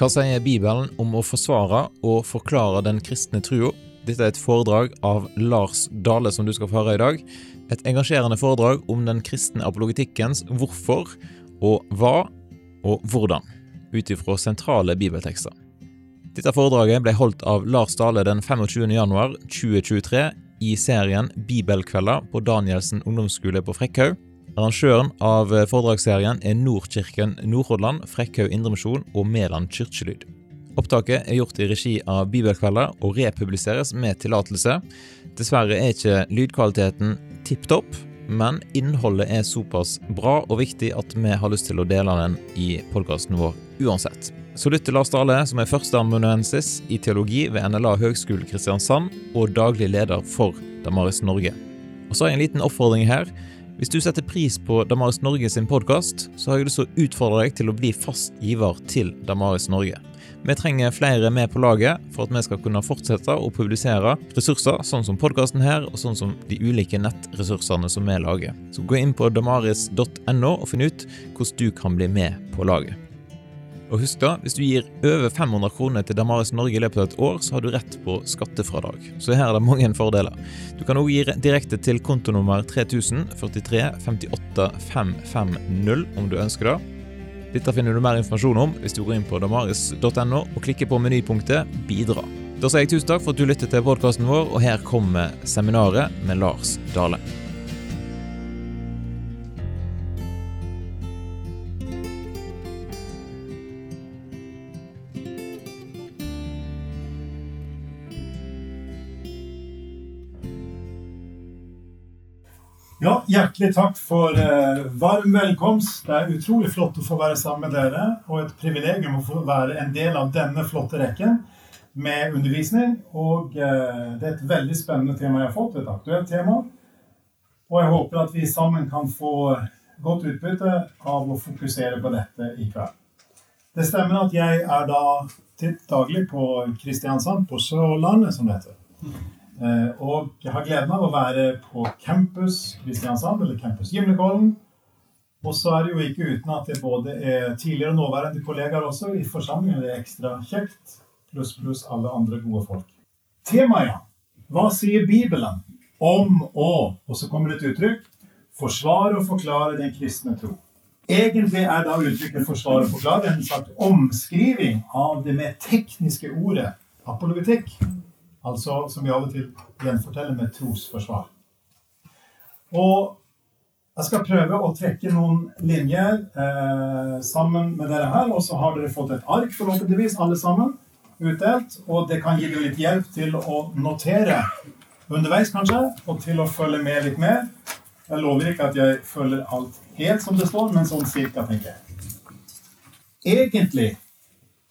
Hva sier Bibelen om å forsvare og forklare den kristne trua? Dette er et foredrag av Lars Dale som du skal få høre i dag. Et engasjerende foredrag om den kristne apologetikkens hvorfor og hva og hvordan, ut ifra sentrale bibeltekster. Dette foredraget ble holdt av Lars Dale den 25. januar 2023 i serien Bibelkvelder på Danielsen ungdomsskole på Frekkhaug. Arrangøren av foredragsserien er Nordkirken Nordhordland, Frekkhaug Indremisjon og Mæland kirkelyd. Opptaket er gjort i regi av Bibelkvelder og republiseres med tillatelse. Dessverre er ikke lydkvaliteten tipp topp, men innholdet er såpass bra og viktig at vi har lyst til å dele den i podkasten vår uansett. Så lytt til Lars Dale, som er førsteamanuensis i teologi ved NLA Høgskole Kristiansand og daglig leder for Damaris Norge. Og så har jeg en liten oppfordring her. Hvis du setter pris på Damaris Norge sin podkast, så har jeg lyst til å utfordre deg til å bli fast giver til Damaris Norge. Vi trenger flere med på laget for at vi skal kunne fortsette å publisere ressurser, sånn som podkasten her, og sånn som de ulike nettressursene som vi lager. Så gå inn på damaris.no og finn ut hvordan du kan bli med på laget. Og husk da, hvis du gir over 500 kroner til Damaris Norge i løpet av et år, så har du rett på skattefradrag. Så her er det mange fordeler. Du kan òg gi direkte til kontonummer 3000 43 58 550 om du ønsker det. Dette finner du mer informasjon om hvis du går inn på damaris.no og klikker på menypunktet 'Bidra'. Da sier jeg tusen takk for at du lyttet til podkasten vår, og her kommer seminaret med Lars Dale. Ja, Hjertelig takk for eh, varm velkomst. Det er utrolig flott å få være sammen med dere, og et privilegium å få være en del av denne flotte rekken med undervisning. Og eh, det er et veldig spennende tema jeg har fått, et aktuelt tema. Og jeg håper at vi sammen kan få godt utbytte av å fokusere på dette i kveld. Det stemmer at jeg er da til daglig på Kristiansand, på Sørlandet, som det heter. Eh, og jeg har gleden av å være på campus Kristiansand, eller campus Gimlekollen. Og så er det jo ikke uten at det både er tidligere og nåværende kollegaer også i forsamlingen. Det er ekstra kjekt. Pluss pluss alle andre gode folk. Temaet. Hva sier Bibelen om å Og så kommer det et uttrykk. Forsvare og forklare den kristne tro. Egentlig er da uttrykket 'forsvare og forklare' en slags omskriving av det mer tekniske ordet apologetikk. Altså som vi av og til gjenforteller med trosforsvar. Og jeg skal prøve å trekke noen linjer eh, sammen med dere her. Og så har dere fått et ark, forhåpentligvis, alle sammen, utdelt. Og det kan gi dere litt hjelp til å notere underveis, kanskje, og til å følge med litt mer. Jeg lover ikke at jeg følger alt helt som det står, men sånn cirka, tenker jeg. Egentlig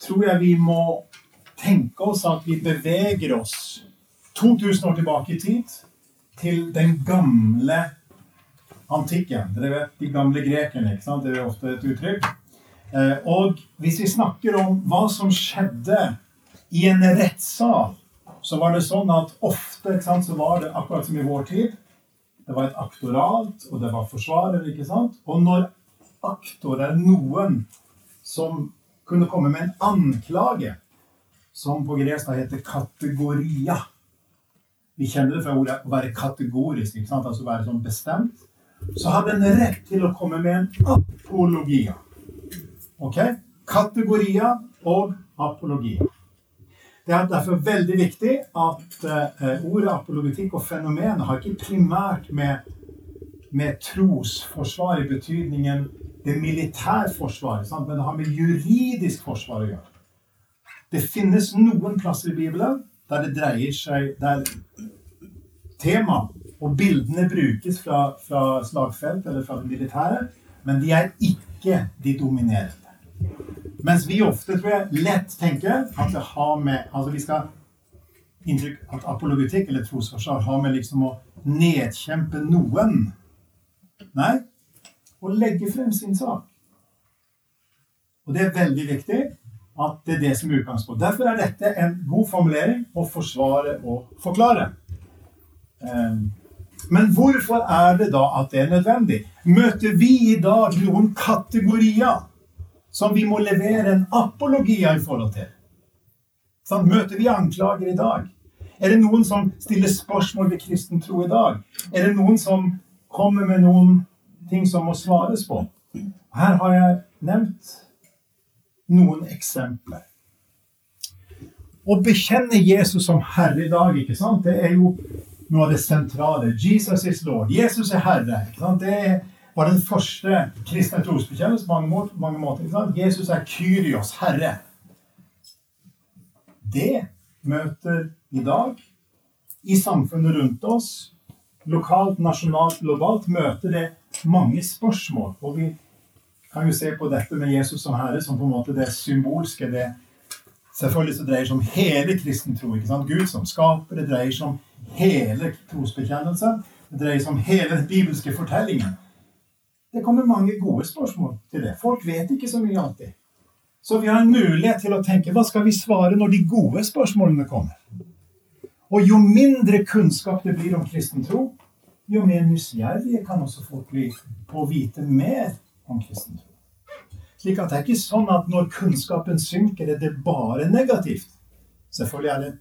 tror jeg vi må tenke oss at vi beveger oss 2000 år tilbake i tid, til den gamle antikken. Dere vet de gamle grekerne. ikke sant? Det er ofte et uttrykk. Eh, og hvis vi snakker om hva som skjedde i en rettssal, så var det sånn at ofte ikke sant, så var det akkurat som i vår tid. Det var et aktorat, og det var forsvarer. ikke sant? Og når aktor er noen som kunne komme med en anklage som på gresk heter kategoria. Vi kjenner det fra ordet å være kategorisk, ikke sant? altså være sånn bestemt. Så hadde en rett til å komme med en apologia. Ok? Kategoria og apologia. Det er derfor veldig viktig at uh, ordet apologetikk og fenomenet har ikke primært med, med trosforsvar i betydningen det militærforsvaret, men det har med juridisk forsvar å gjøre. Det finnes noen plasser i Bibelen der det dreier seg Der tema og bildene brukes fra, fra slagfelt eller fra det militære, men de er ikke de dominerende. Mens vi ofte tror jeg, lett tenker at det har med Altså vi skal inntrykk at apologetikk eller trosforsvar har med liksom å nedkjempe noen. Nei, å legge frem sin sak. Og det er veldig viktig at det er det som er utgangspunktet. Derfor er dette en god formulering å forsvare og forklare. Ehm, men hvorfor er det da at det er nødvendig? Møter vi i dag noen kategorier som vi må levere en apologi i forhold til. Sånn, møter vi anklager i dag? Er det noen som stiller spørsmål ved kristen tro i dag? Er det noen som kommer med noen ting som må svares på? Her har jeg nevnt noen eksempler. Å bekjenne Jesus som Herre i dag, ikke sant? det er jo noe av det sentrale. Jesus is Lord. Jesus er Herre. ikke sant? Det var den første kristne trosbekjennelse på mange, måter. Mange måter ikke sant? Jesus er Kyrios, Herre. Det møter i dag, i samfunnet rundt oss, lokalt, nasjonalt, globalt, møter det mange spørsmål. Og vi kan jo se på dette med Jesus som Herre som på en måte det symbolske. det Selvfølgelig så dreier seg om hele kristen tro. Gud som skaper. Det dreier seg om hele trosbekjennelsen. Det dreier seg om hele den bibelske fortellingen. Det kommer mange gode spørsmål til det. Folk vet ikke så mye alltid. Så vi har en mulighet til å tenke hva skal vi svare når de gode spørsmålene kommer? Og jo mindre kunnskap det blir om kristen tro, jo mer nysgjerrige kan også folk bli på å vite mer om kristen tro. Slik at det er ikke sånn at når kunnskapen synker, er det bare negativt. Selvfølgelig er det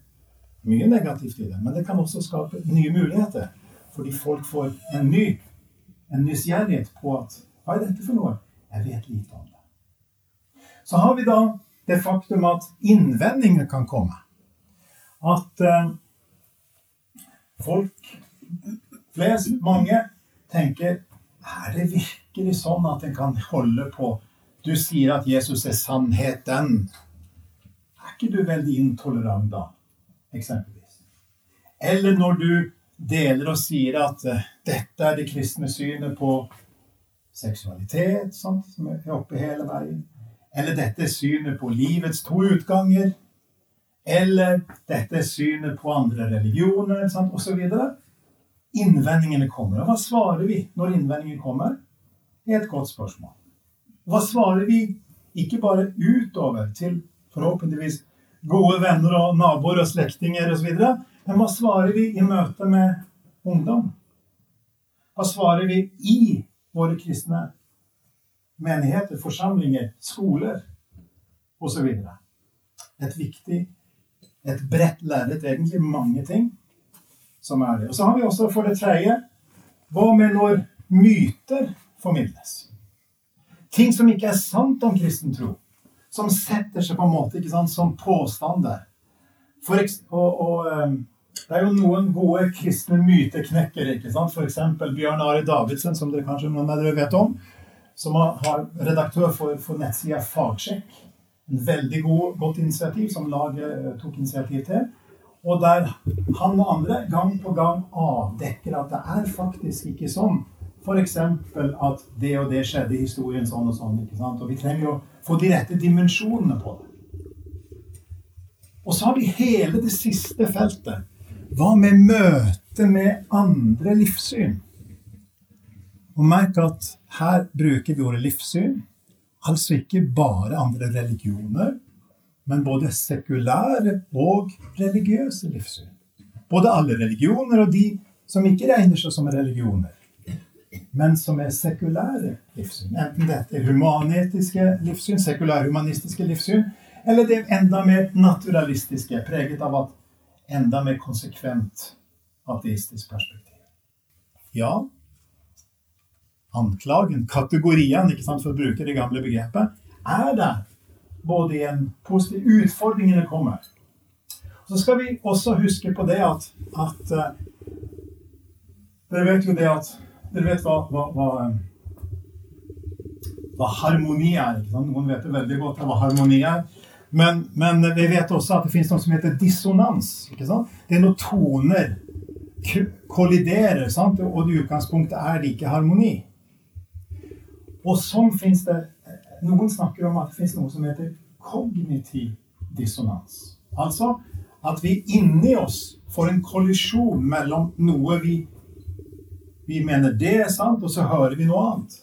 mye negativt i det, men det kan også skape nye muligheter. Fordi folk får en ny en nysgjerrighet på at Hva er dette for noe? Jeg vet lite om det. Så har vi da det faktum at innvendinger kan komme. At eh, folk flest, mange, tenker Er det virkelig sånn at en kan holde på Du sier at Jesus er sannheten. Er ikke du veldig intolerant da? Eksempelvis. Eller når du deler og sier at uh, dette er det kristne synet på seksualitet, sant, som er oppe hele veien. Eller dette er synet på livets to utganger. Eller dette er synet på andre religioner, sant, osv. Innvendingene kommer. Og hva svarer vi når innvendingene kommer? Det er et godt spørsmål. Hva svarer vi ikke bare utover til forhåpentligvis gode venner og naboer og slektninger osv., men hva svarer vi i møte med ungdom? Hva svarer vi i våre kristne menigheter, forsamlinger, skoler osv.? Et viktig, et bredt lerret, egentlig mange ting som er det. Og så har vi også for det tredje hva med når myter formidles? Ting som ikke er sant om kristen tro. Som setter seg på en måte ikke sant, som påstander. For, og, og um, det er jo noen gode kristne myteknekkere. ikke sant? F.eks. Bjørn Are Davidsen, som dere kanskje noen av dere vet om. Som har redaktør for, for nettsida Fagsjekk. En veldig god, godt initiativ som laget eh, tok initiativ til. Og der han og andre gang på gang avdekker at det er faktisk ikke sånn. F.eks. at det og det skjedde i historien sånn og sånn. ikke sant? Og vi trenger jo få de rette dimensjonene på det. Og så har vi hele det siste feltet hva med møtet med andre livssyn? Og merk at her bruker vi ordet livssyn. Altså ikke bare andre religioner, men både sekulære og religiøse livssyn. Både alle religioner og de som ikke regner seg som religioner, men som er sekulære livssyn. Enten dette er humanetiske livssyn, sekulærhumanistiske livssyn, eller det er enda mer naturalistiske, preget av at enda mer konsekvent ateistisk perspektiv. Ja, anklagen, kategorien, ikke sant, for å bruke det gamle begrepet, er der både i en positiv Utfordringene kommer. Så skal vi også huske på det at, at uh, Dere vet jo det at Dere vet hva, hva, hva, hva harmoni er. Noen vet det veldig godt hva harmoni er. Men, men, vi vet også at det fins noe som heter dissonans. ikke sant? Det er når toner kolliderer, sant? og i utgangspunktet er det ikke harmoni. Og sånn fins det Noen snakker om at det fins noe som heter kognitiv dissonans. Altså at vi inni oss får en kollisjon mellom noe vi, vi mener det er sant, og så hører vi noe annet.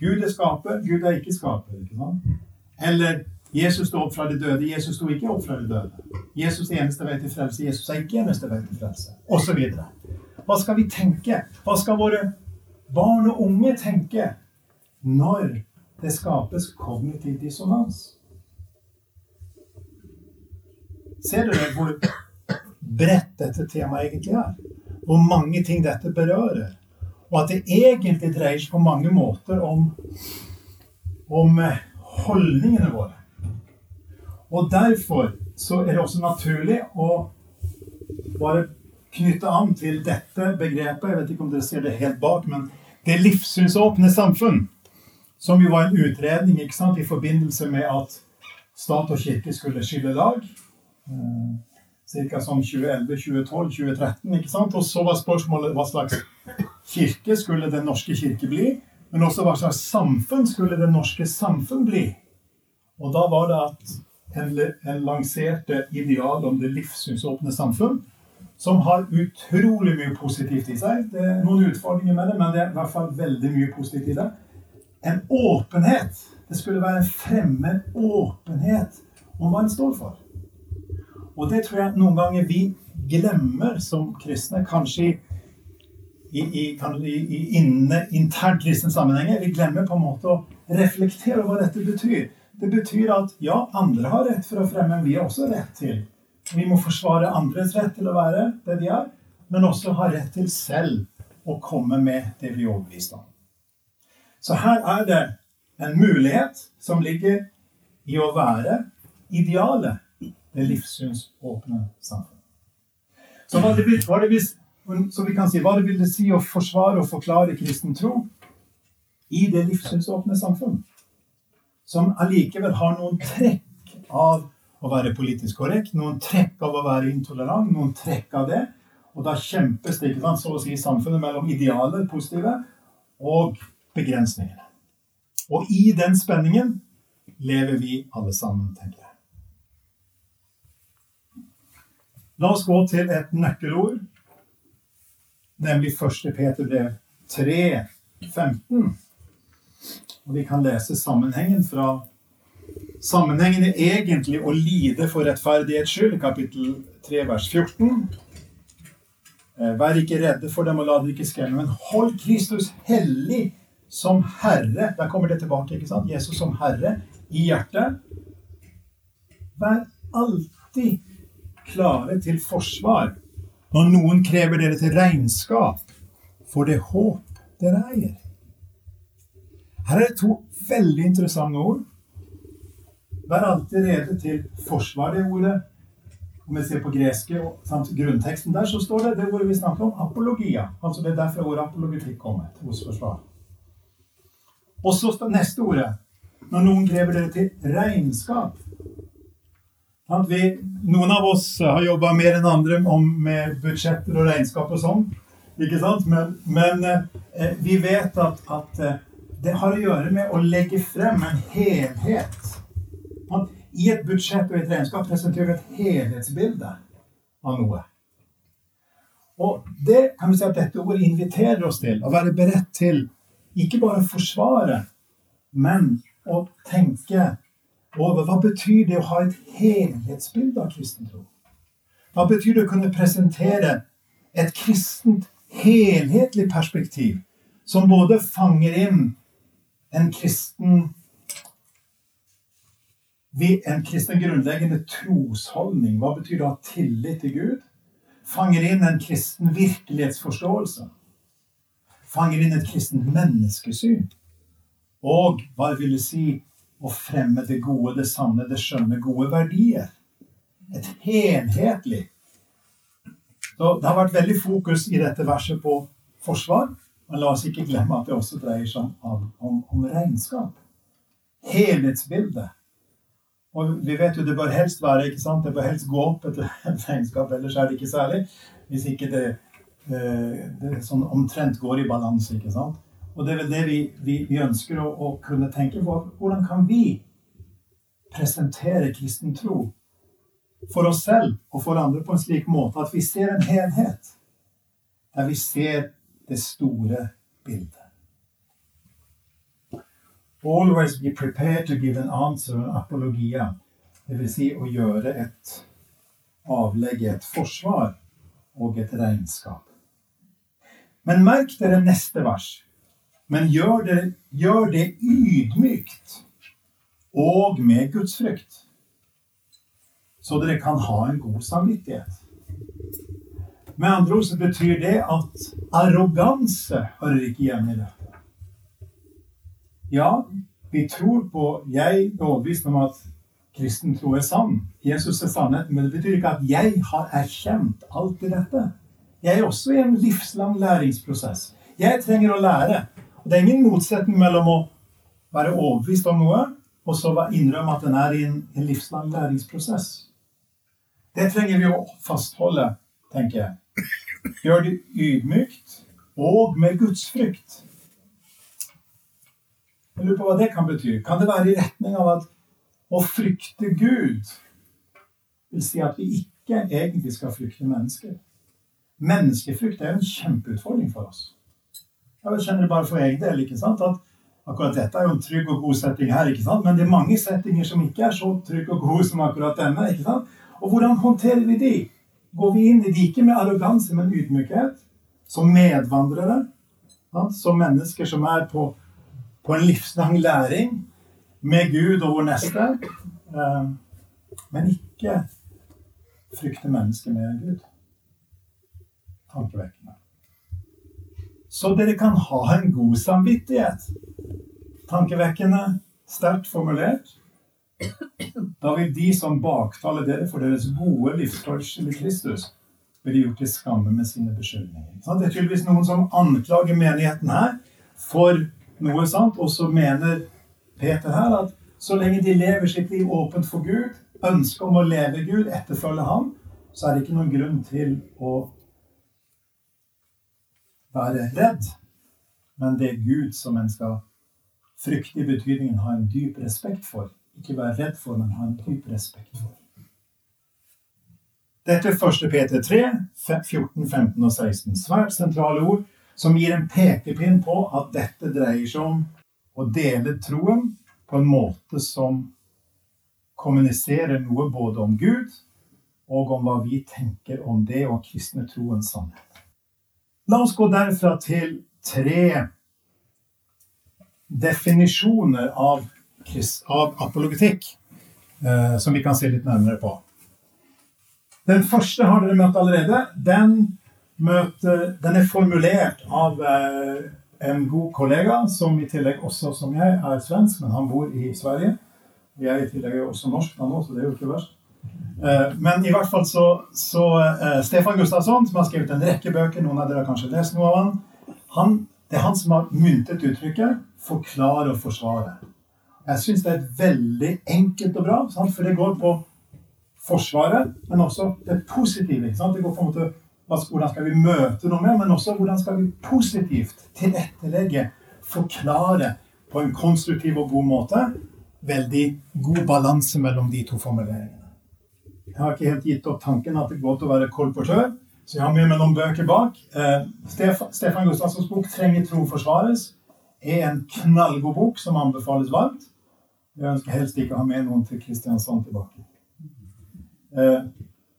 Gud er skaper, Gud er ikke skaper. ikke sant? Eller Jesus sto opp fra de døde, Jesus sto ikke opp fra de døde. Jesus er eneste vei til frelse, Jesus er ikke eneste vei til frelse. Osv. Hva skal vi tenke? Hva skal våre barn og unge tenke når det skapes kognitiv dissonans. Ser dere hvor bredt dette temaet egentlig er? Hvor mange ting dette berører? Og at det egentlig dreier seg på mange måter om, om eh, holdningene våre. Og derfor så er det også naturlig å bare knytte an til dette begrepet. Jeg vet ikke om dere ser det helt bak, men det livssynsåpne samfunn. Som jo var en utredning sant, i forbindelse med at stat og kirke skulle skille lag. Eh, Ca. som 2011, 2012, 2013. ikke sant? Og så var spørsmålet hva slags kirke skulle Den norske kirke bli? Men også hva slags samfunn skulle Det norske samfunn bli? Og da var det at en lanserte ideal om det livssynsåpne samfunn, som har utrolig mye positivt i seg. Det er noen utfordringer med det, men det er i hvert fall veldig mye positivt i det. En åpenhet. Det skulle være en fremmed åpenhet om hva en står for. Og det tror jeg noen ganger vi glemmer som kristne, kanskje i, i, i, inne, internt kristne sammenhenger. Vi glemmer på en måte å reflektere over hva dette betyr. Det betyr at ja, andre har rett for å fremme, men vi har også rett til. Vi må forsvare andres rett til å være det de er, men også ha rett til selv å komme med det vi er overbevist om. Så her er det en mulighet som ligger i å være idealet det livssynsåpne samfunn. Så hva det vil, hva det vil, så vi kan si, hva det vil det si å forsvare og forklare kristen tro i det livssynsåpne samfunn? Som allikevel har noen trekk av å være politisk korrekt, noen trekk av å være intolerant, noen trekk av det. Og da kjempes det ikke sant, så å si samfunnet mellom idealer, positive, og begrensningene. Og i den spenningen lever vi alle sammen, tenker jeg. La oss gå til et nøkkelord, nemlig 1. Peter brev 3, 15. Og vi kan lese sammenhengen fra Sammenhengen er egentlig å lide for rettferdighets skyld, kapittel 3, vers 14. Eh, vær ikke redde for dem og la dere ikke skremme, men hold Kristus hellig som Herre. Der kommer det tilbake, ikke sant? Jesus som Herre i hjertet. Vær alltid klare til forsvar når noen krever dere til regnskap for det håp dere eier. Her er det to veldig interessante ord. Vær alltid rede til forsvar, det ordet. Om vi ser på greske og samt grunnteksten der, så står det det ordet vi snakker om, apologia. Altså Det er derfor ordet apologetikk kommer. Hos forsvar. Og så står neste ordet. Når noen krever dere til regnskap vi, noen av oss har jobba mer enn andre med budsjetter og regnskap og sånn. ikke sant? Men, men eh, vi vet at, at, eh, det har å gjøre med å legge frem en helhet. At I et budsjett og et regnskap presenterer vi et helhetsbilde av noe. Og det kan vi si at dette ordet inviterer oss til å være beredt til ikke bare forsvare, men å tenke over hva betyr det å ha et helhetsbilde av kristen tro? Hva betyr det å kunne presentere et kristent, helhetlig perspektiv som både fanger inn en kristen en kristen grunnleggende trosholdning. Hva betyr det å ha tillit til Gud? Fanger inn en kristen virkelighetsforståelse. Fanger inn et kristent menneskesyn. Og hva det si å fremme det gode, det sanne, det skjønne, gode verdier. Et helhetlig. Så Det har vært veldig fokus i dette verset på forsvar. Men la oss ikke glemme at det også dreier seg om, om, om regnskap. Helhetsbildet. Og vi vet jo det bør helst være ikke sant? Det bør helst gå opp etter et regnskap, ellers er det ikke særlig. Hvis ikke det, det sånn omtrent går i balanse. ikke sant? Og det er vel det vi, vi, vi ønsker å, å, kunne tenke på. Hvordan kan vi presentere kristen tro for oss selv og for andre på en slik måte at vi ser en helhet? Der vi ser det store bildet. Always be prepared to give an answer, apologia. Vil si å gjøre et avlegg, et forsvar og et regnskap. Men merk dere neste vers Men gjør det, gjør det ydmykt og med gudsfrykt, så dere kan ha en god samvittighet. Med andre ord så betyr det at arroganse hører ikke hjemme i dette. Ja, vi tror på Jeg er overbevist om at kristen tro er sann. Jesus er sannheten. Men det betyr ikke at jeg har erkjent alt i dette. Jeg er også i en livslang læringsprosess. Jeg trenger å lære. Og Det er ingen motsetning mellom å være overbevist om noe og så innrømme at den er i en, en livslang læringsprosess. Det trenger vi å fastholde, tenker jeg. Gjør det ydmykt og med gudsfrykt. Jeg lurer på hva det kan bety. Kan det være i retning av at å frykte Gud vil si at vi ikke egentlig skal frykte mennesker? Menneskefrykt er jo en kjempeutfordring for oss. Jeg kjenner det bare for egen del. ikke sant? At akkurat dette er jo en trygg og god setting her, ikke sant? men det er mange settinger som ikke er så trygge og gode som akkurat denne. ikke sant? Og hvordan håndterer vi de? Går vi inn i de ikke med arroganse, men ydmykhet? Som medvandrere? Som mennesker som er på, på en livslang læring med Gud og vår neste. Eh, men ikke frykte mennesker mer enn Gud. Tankevekkende. Så dere kan ha en god samvittighet. Tankevekkende, sterkt formulert. Da vil de som baktaler dere for deres gode livsførsel i Kristus, bli gjort til skamme med sine beskyldninger. Det er tydeligvis noen som anklager menigheten her for noe sant, og så mener Peter her at så lenge de lever sitt liv åpent for Gud, ønsket om å leve Gud, etterfølge Ham, så er det ikke noen grunn til å være redd. Men det er Gud som en skal frykte i betydningen ha en dyp respekt for. Ikke være redd for, men ha en dyp respekt for. Dette er 1. Peter 3, 14, 15 og 16. Svært sentrale ord som gir en pekepinn på at dette dreier seg om å dele troen på en måte som kommuniserer noe både om Gud og om hva vi tenker om det og kristne troens sannhet. La oss gå derfra til tre definisjoner av av apologetikk, eh, som vi kan se litt nærmere på. Den første har dere møtt allerede. Den, møter, den er formulert av eh, en god kollega, som i tillegg også som jeg er svensk, men han bor i Sverige. Jeg er i tillegg også norsk, han også, så det er jo ikke verst. Eh, men i hvert fall så, så eh, Stefan Gustafsson, som har skrevet en rekke bøker, noen av dere har kanskje lest noe av han, han det er han som har myntet uttrykket 'forklare og forsvare'. Jeg syns det er veldig enkelt og bra, for det går på Forsvaret, men også det positive. Det går på en måte hvordan skal vi møte noe med, men også hvordan skal vi positivt tilrettelegge, forklare på en konstruktiv og god måte. Veldig god balanse mellom de to formuleringene. Jeg har ikke helt gitt opp tanken at det er godt å være kolportør, så jeg har med meg noen bøker bak. Eh, Stefan Gustavssons bok 'Trenger tro forsvares' er en knallgod bok som anbefales varmt. Jeg ønsker helst ikke å ha med noen til Kristiansand tilbake. Eh,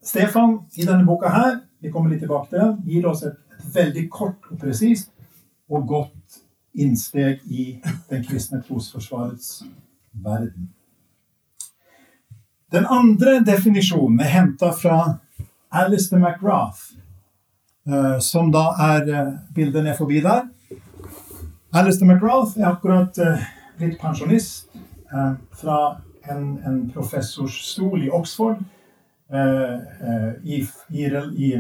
Stefan i denne boka her, vi kommer litt tilbake til den, gir oss et, et veldig kort og presist og godt innsteg i den kristne trosforsvarets verden. Den andre definisjonen er henta fra Alistair McGrath, eh, som da er eh, bildet ned forbi der. Alistair McGrath er akkurat eh, blitt pensjonist fra en, en professorsstol i Oxford i, i, i,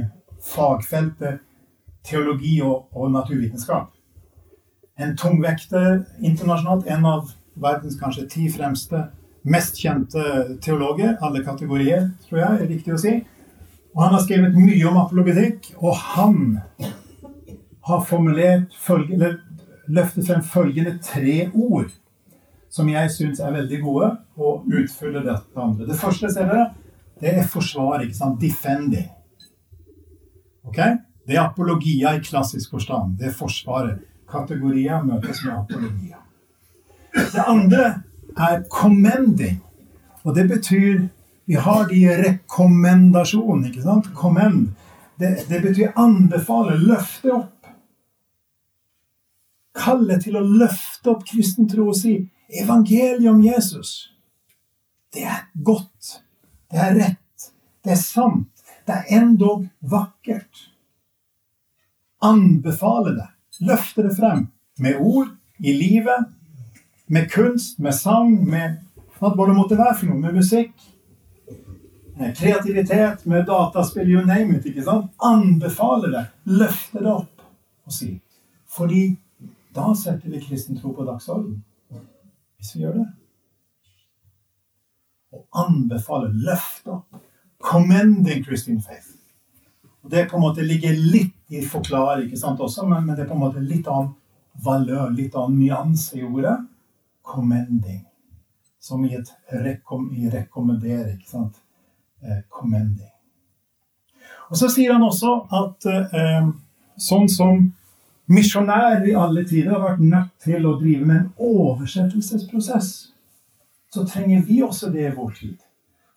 fagfeltet teologi og, og, naturvitenskap. En tungvekter internasjonalt, en av verdens kanskje ti fremste, mest kjente teologer, alle kategorier, tror jeg er riktig å si. Og han har skrevet mye om apologetikk, og han har formulert følge, eller løftet frem følgende tre ord som jeg syns er veldig gode, og utfyller dette andre. Det første ser dere, det er forsvar, ikke sant? Defending. Ok? Det er apologia i klassisk forstand. Det er forsvaret. Kategorier møtes med apologia. Det andre er commending. Og det betyr Vi har de rekommendasjonene, ikke sant? Commend. Det, det betyr anbefale, løfte opp. Kalle til å løfte opp kristen tro og si evangeliet om Jesus. Det er godt. Det er rett. Det er sant. Det er endog vakkert. Anbefale det. Løfte det frem. Med ord, i livet, med kunst, med sang, med hva det måtte være for noe. Med musikk. Med kreativitet, med dataspill, you name it. ikke sant? Anbefale det. Løfte det opp og si. Fordi da setter vi kristen tro på dagsordenen. Hvis vi gjør det. Og anbefale, løfte opp. Commending Christian faith. Og Det på en måte ligger litt i forklaring, ikke sant, også, men, men, det er på en måte litt annen valør, litt annen nyanse i ordet. Commending. Som i et rekom, i rekommendere, ikke sant. Eh, commending. Og så sier han også at eh, sånn som misjonærer i alle tider har vært nødt til å drive med en oversettelsesprosess, så trenger vi også det i vår tid.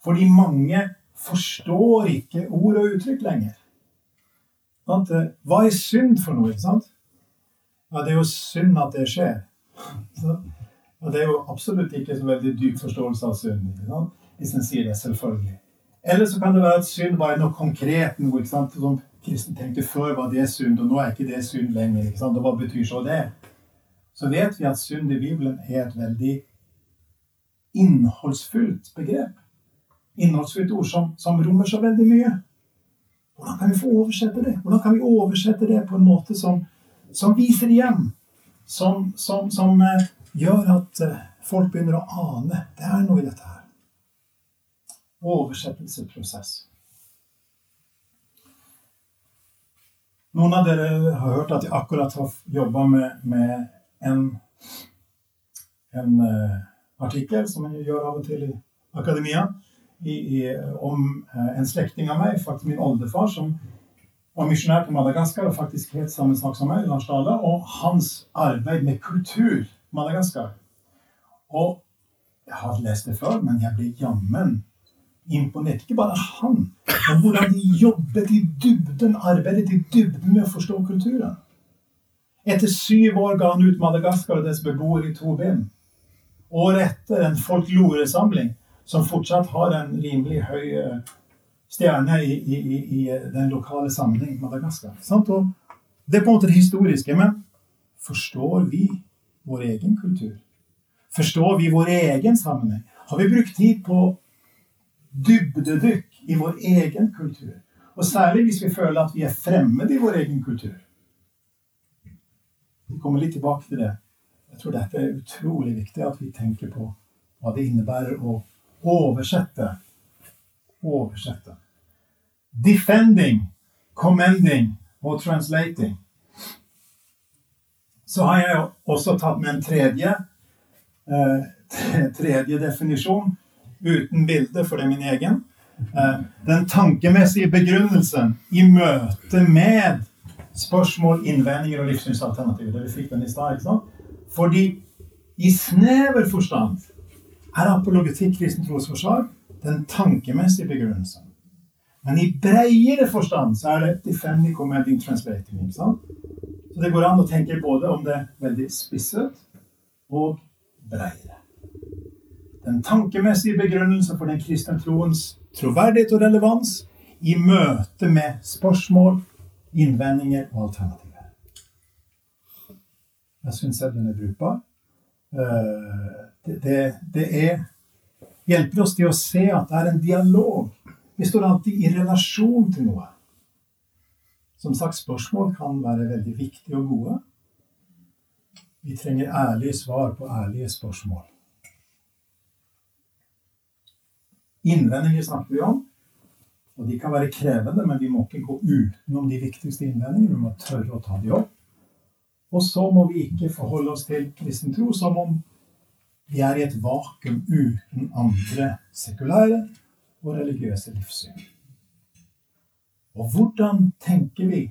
Fordi mange forstår ikke ord og uttrykk lenger. Hva er synd for noe? ikke sant? Ja, det er jo synd at det skjer. Og det er jo absolutt ikke så veldig dyp forståelse av synd. Hvis en sier det, selvfølgelig. Eller så kan det være at synd er noe konkret. noe? Som kristen tenkte før var det synd, og nå er ikke det synd lenger. ikke sant? Og hva betyr så det? Så vet vi at synd i Bibelen er et veldig innholdsfullt begrep Innholdsfullt ord som, som, rommer så veldig mye. Hvordan kan vi få oversette det? Hvordan kan vi oversette det på en måte som, som viser igjen? Som, som uh, gjør at uh, folk begynner å ane det er noe i dette her. Oversettelsesprosess. Noen av dere har hørt at jeg akkurat har jobba med, med, en, en uh, artikkel som jeg gjør av og til i akademia i, i, om uh, en slektning av meg, faktisk min oldefar, som var misjonær på Madagaskar og faktisk het samme sak som meg, Lars Dale, og hans arbeid med kultur Madagaskar. Og jeg har lest det før, men jeg ble jammen imponert. Ikke bare han, men hvordan de jobbet i dybden, arbeidet i dybden med å forstå kulturen. Etter syv år ga han ut Madagaskar og dets beboere i to bind. Året etter en folkloresamling som fortsatt har en rimelig høy eh, stjerne i, i, i den lokale sammenheng Madagaskar. Og det er på en måte det historiske. Men forstår vi vår egen kultur? Forstår vi vår egen sammenheng? Har vi brukt tid på dybdedykk i vår egen kultur? Og særlig hvis vi føler at vi er fremmede i vår egen kultur. Vi kommer litt tilbake til det. Jeg tror dette er utrolig viktig at vi tenker på hva det innebærer å oversette. Oversette. Defending, commending og translating. Så har jeg også tatt med en tredje, eh, tredje definisjon uten bilde, for det er min egen. Eh, den tankemessige begrunnelsen i møte med spørsmål, innvendinger og livssynsalternativer. Vi fikk den i stad. Fordi i snever forstand er apologetikk kristen trosforsvar den tankemessige begrunnelsen. Men i bredere forstand så er det defending commanding, translating. ikke sant? Så det går an å tenke både om det veldig spisset og bredere. Den tankemessige begrunnelsen for den kristne troens troverdighet og relevans i møte med spørsmål, innvendinger og alternativer. Jeg syns den er brukbar. Det, det, det er, hjelper oss til å se at det er en dialog. Vi står alltid i relasjon til noe. Som sagt, spørsmål kan være veldig viktige og gode. Vi trenger ærlige svar på ærlige spørsmål. Innvendinger snakker vi om. Og de kan være krevende, men vi må ikke gå utenom de viktigste innvendingene. Vi må tørre å ta de opp. Og så må vi ikke forholde oss til kristen tro som om vi er i et vakuum uten andre sekulære og religiøse livssyn. Og hvordan tenker vi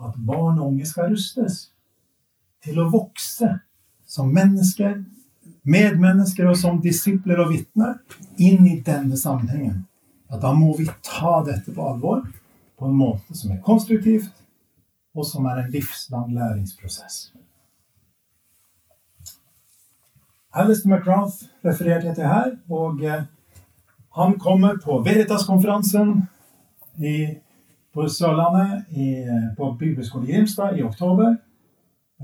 at barn og unge skal rustes til å vokse som mennesker, medmennesker og som disipler og vitner inn i denne sammenhengen? Ja, da må vi ta dette på alvor på en måte som er konstruktivt, og som er en livslang læringsprosess. Alistair McGrath refererte til her. Og eh, han kommer på Veritas-konferansen på Sørlandet i, på Bibelskolen i Grimstad i oktober.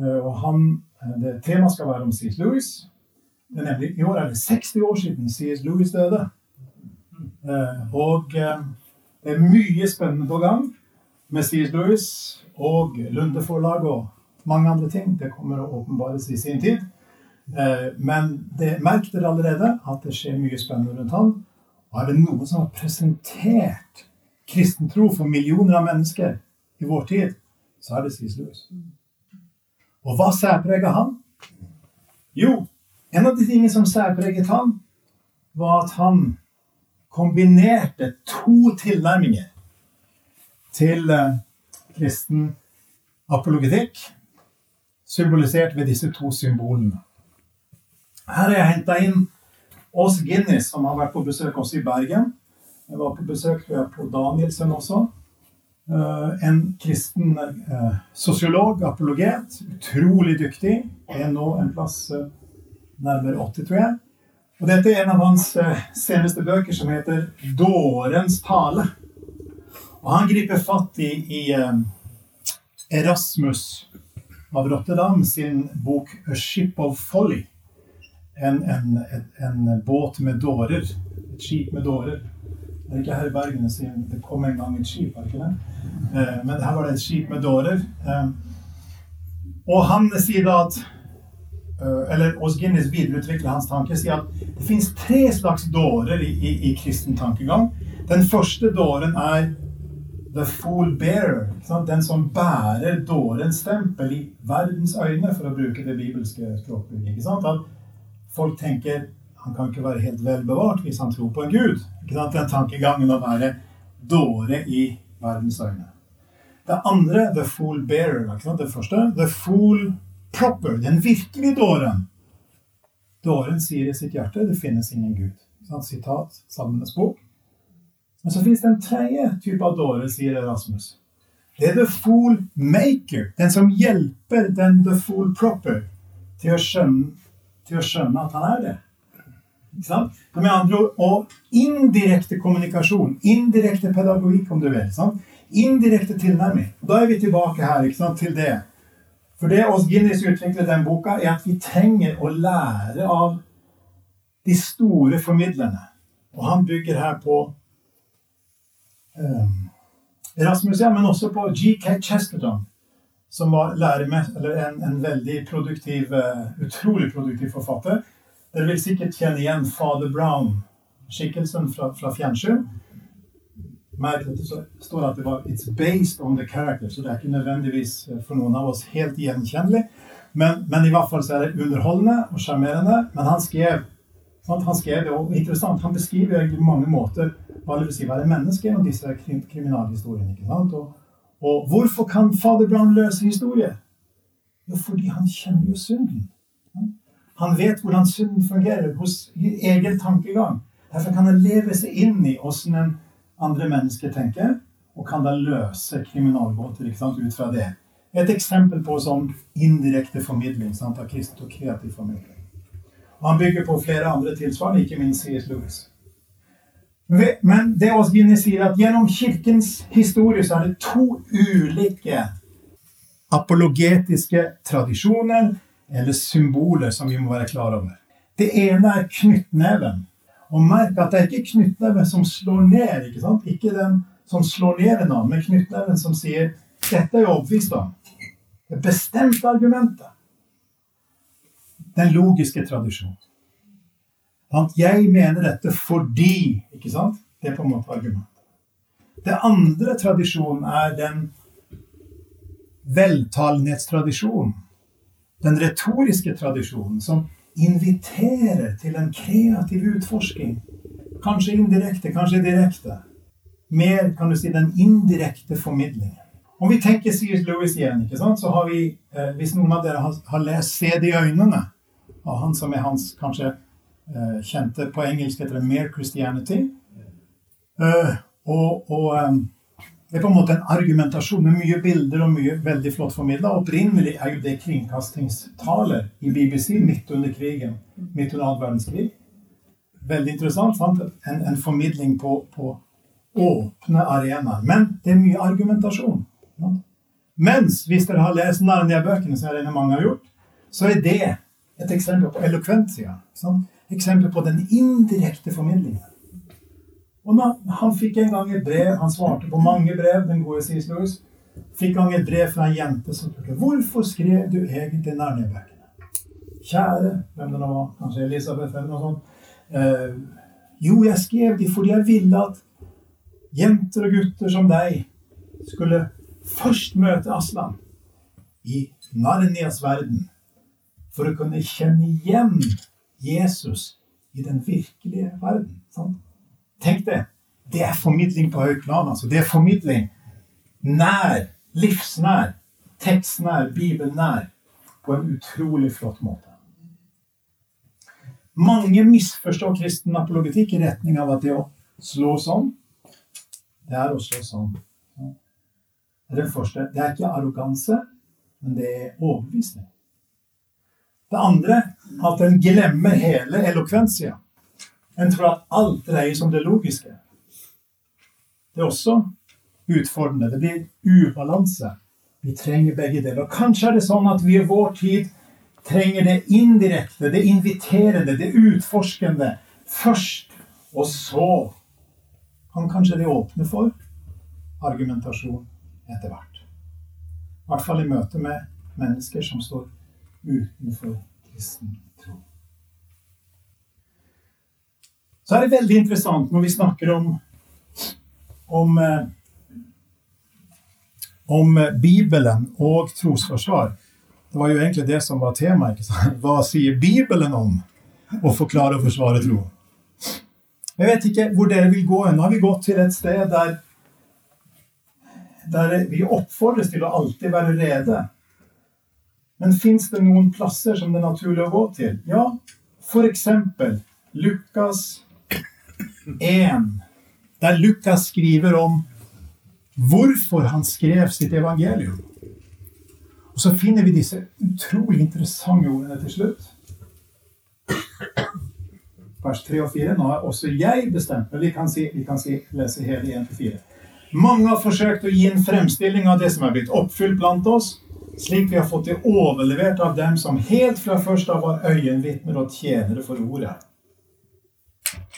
Eh, og han, eh, det Temaet skal være om C.S. Lewis. I år er det 60 år siden C.S. Lewis døde. Eh, og det er mye spennende på gang med C.S. Lewis og Lunde-forlaget og mange andre ting. Det kommer å åpenbares i sin tid. Men det merk dere allerede at det skjer mye spennende rundt ham. Og er det noen som har presentert kristen tro for millioner av mennesker i vår tid, så er det C.S. Og hva særpreget han? Jo, en av de tingene som særpreget han, var at han kombinerte to tilnærminger til uh, kristen apologetikk, symbolisert ved disse to symbolene. Her har jeg henta inn Ås Guinness, som har vært på besøk også i Bergen. Jeg var på besøk på Danielsen også. Eh, en kristen eh, sosiolog, apologet. Utrolig dyktig. Er nå en plass eh, nærmere 80, tror jeg. Og dette er en av hans seneste bøker, som heter 'Dårens tale'. Og han griper fatt i, i Erasmus av Rotterdam sin bok 'A Ship of Folly'. En, en, en, en båt med dårer. Et skip med dårer. Det er ikke her i Bergen det kom en gang et skip. var det ikke det? Eh, men her var det et skip med dårer. Eh, og han sier da at eh, Eller Ås Guinness videreutvikler hans tanke. sier at det fins tre slags dårer i, i, i, kristen tankegang. Den første dåren er the fool bearer. Sant? Den som bærer dårens stempel i verdens øyne, for å bruke det bibelske språkbruket. At folk tenker han kan ikke være helt velbevart hvis han tror på en gud. Den tankegangen å være dåre i verdens øyne. Det andre, the fool bearer. Det første, the fool proper. Den virkelige dåren. Dåren sier i sitt hjerte det finnes ingen gud. Sitat Salmenes bok. Men så fins det en tredje type av dåre, sier Erasmus. Det er the fool maker. Den som hjelper den the fool proper til å skjønne, til å skjønne at han er det. Med andre ord, Og indirekte kommunikasjon, indirekte pedagogikk, om du vil. Sant? Indirekte tilnærming. Da er vi tilbake her sant, til det. For det oss Guinness utviklet den boka, er at vi trenger å lære av de store formidlerne. Og han bygger her på um, Erasmus, ja, men også på G.K. Chesterton, som var en, en, veldig produktiv, uh, utrolig produktiv forfatter. Dere vil sikkert kjenne igjen Father Brown-skikkelsen fra, fra fjernsyn merk at det står at det var 'it's based on the character', så det er ikke nødvendigvis eh, for noen av oss helt gjenkjennelig. Men, men i hvert fall så er det underholdende og sjarmerende. Men han skrev han skrev det, og interessant, han beskriver egentlig på mange måter hva det vil si være menneske gjennom disse krim, kriminalhistoriene. ikke sant? Og, og, hvorfor kan fader Brown løse historier? Jo, fordi han kjenner jo synden. Han vet hvordan synden fungerer hos egen tankegang. Derfor kan han leve seg inn i åssen en andre mennesker tenker, og kan da løse kriminalgåter ut fra det. Et eksempel på sånn indirekte formidling sant, av kristent og kreativ formidling. Og Han bygger på flere andre tilsvarende, ikke minst C.S. Lewis. Men det Åsgini sier, at gjennom Kirkens historie så er det to ulike apologetiske tradisjoner eller symboler som vi må være klar over. Det ene er knyttneven. Og merk at det er ikke knyttneven som slår ned. Ikke sant? Ikke den som slår ned en annen, men knyttneven som sier 'Dette er jeg overbevist om'. Det bestemte argumentet. Den logiske tradisjonen. Jeg mener dette fordi Ikke sant? Det er på en måte argumentet. Det andre tradisjonen er den veltalenhetstradisjonen. Den retoriske tradisjonen som inviterer til en kreativ utforsking. Kanskje indirekte, kanskje direkte. Mer kan du si den indirekte formidlingen. Om vi tenker C.S. Lewis igjen, ikke sant, så har vi, eh, hvis noen av dere har, har lest 'Se det i øynene', av han som er hans kanskje eh, kjente på engelsk heter det 'Mere Christianity'. eh, og, og um, Det er på en måte en argumentasjon med mye bilder og mye veldig flott formidla. Opprinnelig er jo det kringkastingstaler i BBC midt under krigen. Midt under annen verdenskrig. Veldig interessant. sant? En, en formidling på, på, åpne arenaer. Men det er mye argumentasjon. Ja. Mens hvis dere har lest Narnia-bøkene, som jeg regner mange har gjort, så er det et eksempel på elokventia. Sånn? Eksempel på den indirekte formidlingen. Og når, Han fikk en gang et brev, han svarte på mange brev, den gode C.S. Lewis. Fikk gang et brev fra en jente som spurte hvorfor skrev du egentlig Narnia-bøkene. Kjære hvem det nå var, kanskje Elisabeth eller noe sånt. Eh, jo, jeg skrev de fordi jeg ville at jenter og gutter som deg skulle først møte Aslan i Narnias verden for å kunne kjenne igjen Jesus i den virkelige verden. Sant? Tenk det. Det er formidling på høyt plan. Altså. Det er formidling nær, livsnær, tekstnær, bibelnær, på en utrolig flott måte. Mange misforstår kristen apologetikk i retning av at det å slå sånn, det er å slå sånn. Det er det første. Det er ikke arroganse, men det er overbevisning. Det andre at en glemmer hele elokvensia. En tror at alt dreier seg om det logiske. Det er også utfordrende. Det blir ubalanse. Vi trenger begge deler. Og kanskje er det sånn at vi i vår tid trenger det indirekte, det inviterende, det utforskende først. Og så kan kanskje det åpne for argumentasjon etter hvert. I hvert fall i møte med mennesker som står utenfor kristen tro. Så er det veldig interessant når vi snakker om om, eh, om Bibelen og trosforsvar. Det var jo egentlig det som var temaet. Hva sier Bibelen om å forklare og forsvare tro? Jeg vet ikke hvor dere vil gå. Nå har vi gått til et sted der der vi oppfordres til å alltid være rede. Men fins det noen plasser som det er naturlig å gå til? Ja, f.eks. Lukas 1, der Lukas skriver om hvorfor han skrev sitt evangelium. Og så finner vi disse utrolig interessante ordene til slutt. Vers 3 og 4. Nå har også jeg bestemt Men vi kan, si, vi kan si, lese hele 1 til 4. Mange har forsøkt å gi en fremstilling av det som er blitt oppfylt blant oss, slik vi har fått det overlevert av dem som helt fra først av var øyenvitner og tjenere for ordet.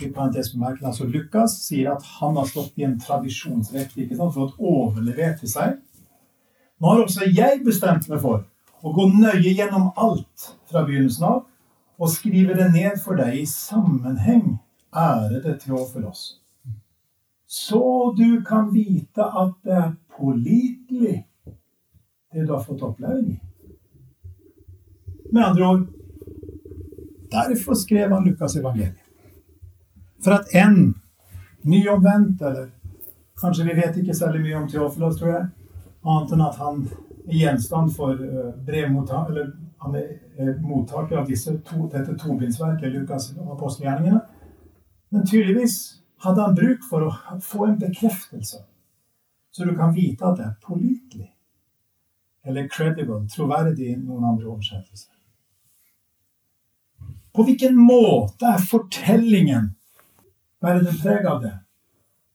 I parentes bemerket, altså Lukas sier at han har stått i en tradisjonsrekke ikke sant, for å overlevere til seg. Nå har også jeg bestemt meg for å gå nøye gjennom alt fra begynnelsen av og skrive det ned for deg i sammenheng, ærede Teofilos så du kan vite at det er pålitelig, det du har fått opplæring i. Med andre ord Derfor skrev han Lukas evangeliet. For at en nyomvendt, eller kanskje vi vet ikke særlig mye om Teofilos, tror jeg, annet enn at han er gjenstand for brevmottak, eller han er mottaker av disse to, dette tobindsverket, Lukas og apostelgjerningene. Men tydeligvis hadde han bruk for å få en bekreftelse, så du kan vite at det er pålitelig. Eller credible, troverdig i noen andre oversettelser. På hvilken måte er fortellingen bærer den preg av det?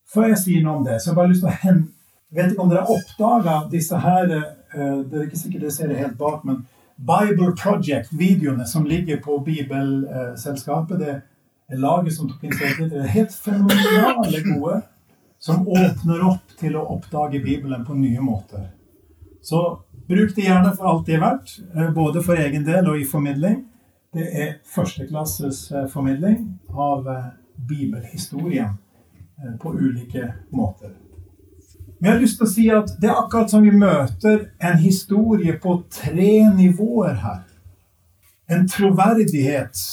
Før jeg sier noe om det, så har jeg bare lyst til å hen... Jeg vet ikke om dere har oppdaga disse her uh, Det er ikke sikkert dere ser det helt bak, men Bible Project-videoene som ligger på Bibelselskapet. det er laget som tok initiativet. det, helt fenomenale gode, som åpner opp til å oppdage Bibelen på nye måter. Så bruk det gjerne for alt det er verdt, eh, både for egen del og i formidling. Det er førsteklasses eh, formidling av bibelhistorien på ulike måter. Men jeg har lyst til å si at det er akkurat som vi møter en historie på tre nivåer her. En troverdighet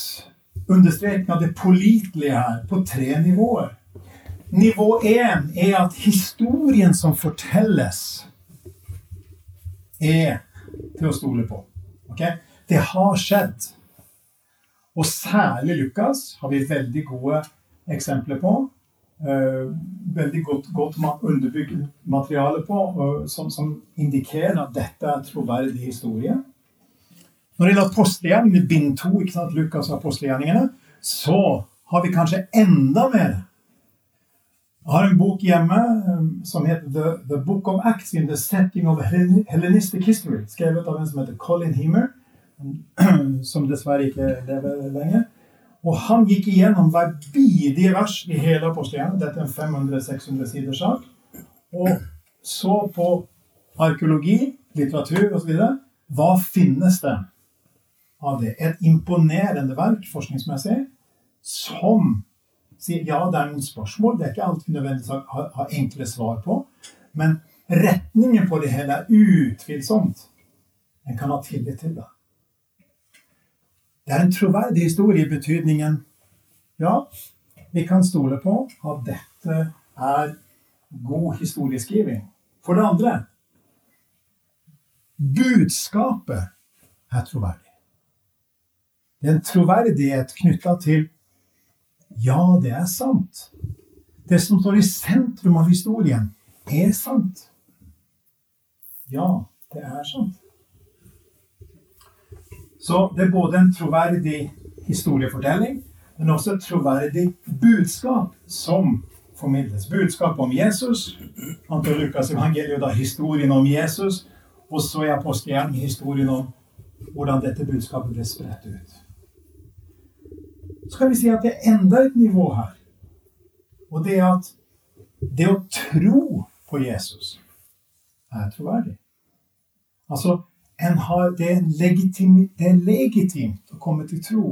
understreken av det pålitelige her på tre nivåer. Nivå én er at historien som fortelles, er til å stole på. Okay? Det har skjedd. Og særlig Lukas har vi veldig gode eksempler på. eh, veldig godt, godt underbygd materiale på, som, som, indikerer at dette er troverdig historie. Når det gjelder apostelgjerningene, bind to, Lukas' apostelgjerningene, så har vi kanskje enda mer. Jeg har en bok hjemme um, som heter The, The, Book of Acts in the Setting of Hellenistic History, skrevet av en som heter Colin Heamer, som dessverre ikke lever lenger. Og han gikk igjennom hver bidige vers i hele apostelen. Dette er en 500-600 siders sak. Og så på arkeologi, litteratur osv. Hva finnes det av det? Et imponerende verk forskningsmessig som sier ja, det er noen spørsmål. Det er ikke alltid nødvendigvis å ha, ha enkle svar på. Men retningen på det hele er utvilsomt. En kan ha tillit til det. Det er en troverdig historie i betydningen ja, vi kan stole på at dette er god historieskriving. For det andre budskapet er troverdig. Det er en troverdighet knytta til ja, det er sant. Det som står i sentrum av historien, er sant. Ja, det er sant. Så det er både en troverdig historiefortelling, men også et troverdig budskap som formidles. Budskap om Jesus. Antall Lukas evangeliet da historien om Jesus. Og så i apostelgjerningen historien om hvordan dette budskapet ble spredt ut. Så kan vi si at det er enda et nivå her. Og det er at det å tro på Jesus er troverdig. Altså har, det, er legitim, det, er legitimt å komme til tro.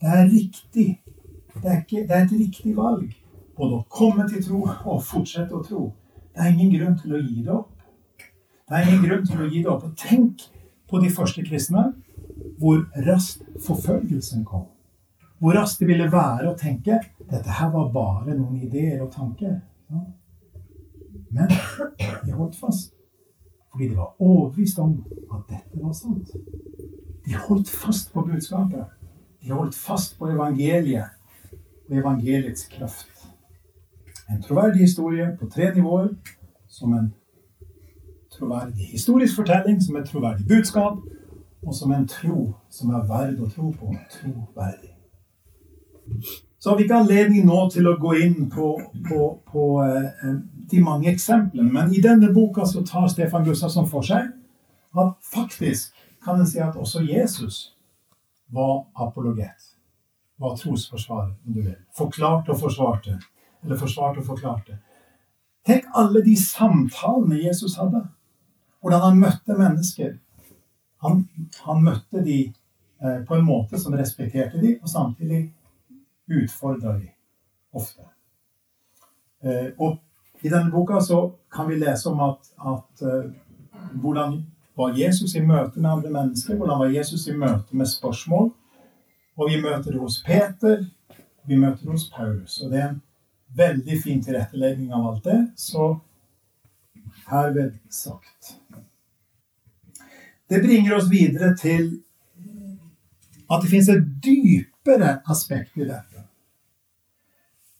Det er riktig. Det er, ikke, det er, et riktig valg. Både å komme til tro og fortsette å tro. Det er ingen grunn til å gi det opp. Det er ingen grunn til å gi det opp. Og tenk på de første kristne, hvor raskt forfølgelsen kom. Hvor raskt det ville være å tenke dette her var bare noen ideer og tanker. Men de holdt fast. Fordi de var overbevist om at dette var sant. De holdt fast på budskapet. De holdt fast på evangeliet og evangeliets kraft. En troverdig historie på tre nivåer, som en troverdig historisk fortelling, som et troverdig budskap, og som en tro som er verd å tro på. Troverdig. Så har vi ikke anledning nå til å gå inn på, på, på eh, de mange eksemplene, men i denne boka så tar Stefan Gustavsson for seg at faktisk kan en si at også Jesus var apologet. Var trosforsvarer, om du vil. Forklarte og forsvarte. Eller forsvarte og forklarte. Tenk alle de samtalene Jesus hadde. Hvordan han møtte mennesker. Han, han møtte de eh, på en måte som respekterte de, og samtidig utfordra de ofte. Eh, og i denne boka så kan vi lese om at, at uh, hvordan var Jesus i møte med andre mennesker? Hvordan var Jesus i møte med spørsmål? Og vi møter det hos Peter, vi møter det hos Paulus. Og det er en veldig fin tilrettelegging av alt det, så herved sagt. Det bringer oss videre til at det fins et dypere aspekt i dette.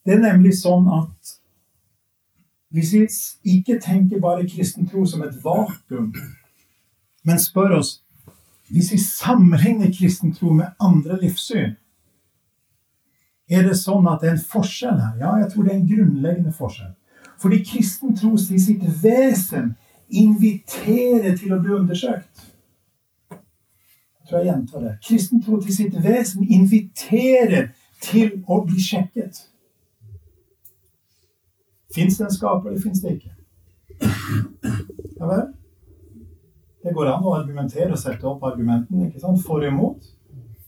Det er nemlig sånn at hvis vi ikke tenker bare kristen tro som et vakuum, men spør oss hvis vi sammenligner kristen tro med andre livssyn, er det sånn at det er en forskjell her? Ja, jeg tror det er en grunnleggende forskjell. Fordi kristen tro i sitt vesen inviterer til å bli undersøkt. Jeg tror jeg gjentar det. Kristen tro til sitt vesen inviterer til å bli sjekket. Fins det en skaper, eller fins det ikke? Ja vel? Det går an å argumentere og sette opp argumentene ikke sant? for og imot.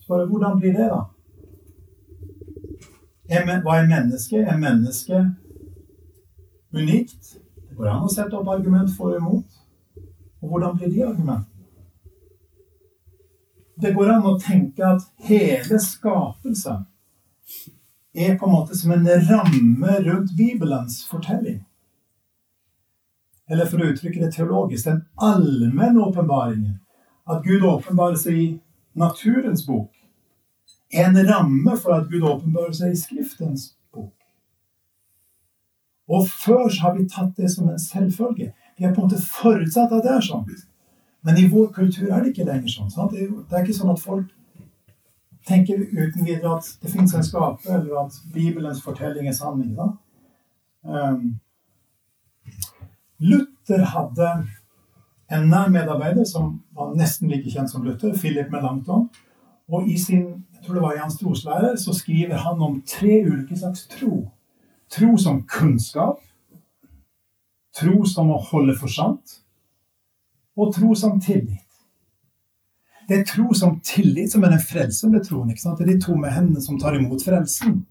Bare, hvordan blir det, da? Hva er menneske? Er menneske unikt? Det går an å sette opp argument for og imot. Og hvordan blir de argumentene? Det går an å tenke at hele skapelsen er på en måte som en ramme rundt Bibelens fortelling. Eller for å uttrykke det teologisk den allmenne åpenbaringen. At Gud åpenbarer seg i naturens bok. En ramme for at Gud åpenbarer seg i Skriftens bok. Og før har vi tatt det som en selvfølge. Vi har på en måte forutsatt at det er sånn. Men i vår kultur er det ikke lenger sånn. Sant? Det er ikke sånn at folk tenker uten videre at det fins en skaper, eller at Bibelens fortelling er sanning. Um, Luther hadde en nær medarbeider som var nesten like kjent som Luther, Philip Melanchthon. Og i sin jeg tror det var i hans troslære så skriver han om tre ulike slags tro. Tro som kunnskap, tro som å holde for sant, og tro som tillit. Det er tro som tillit som er den frelsende troen. ikke sant? Det er de to med hendene som tar imot frelsen.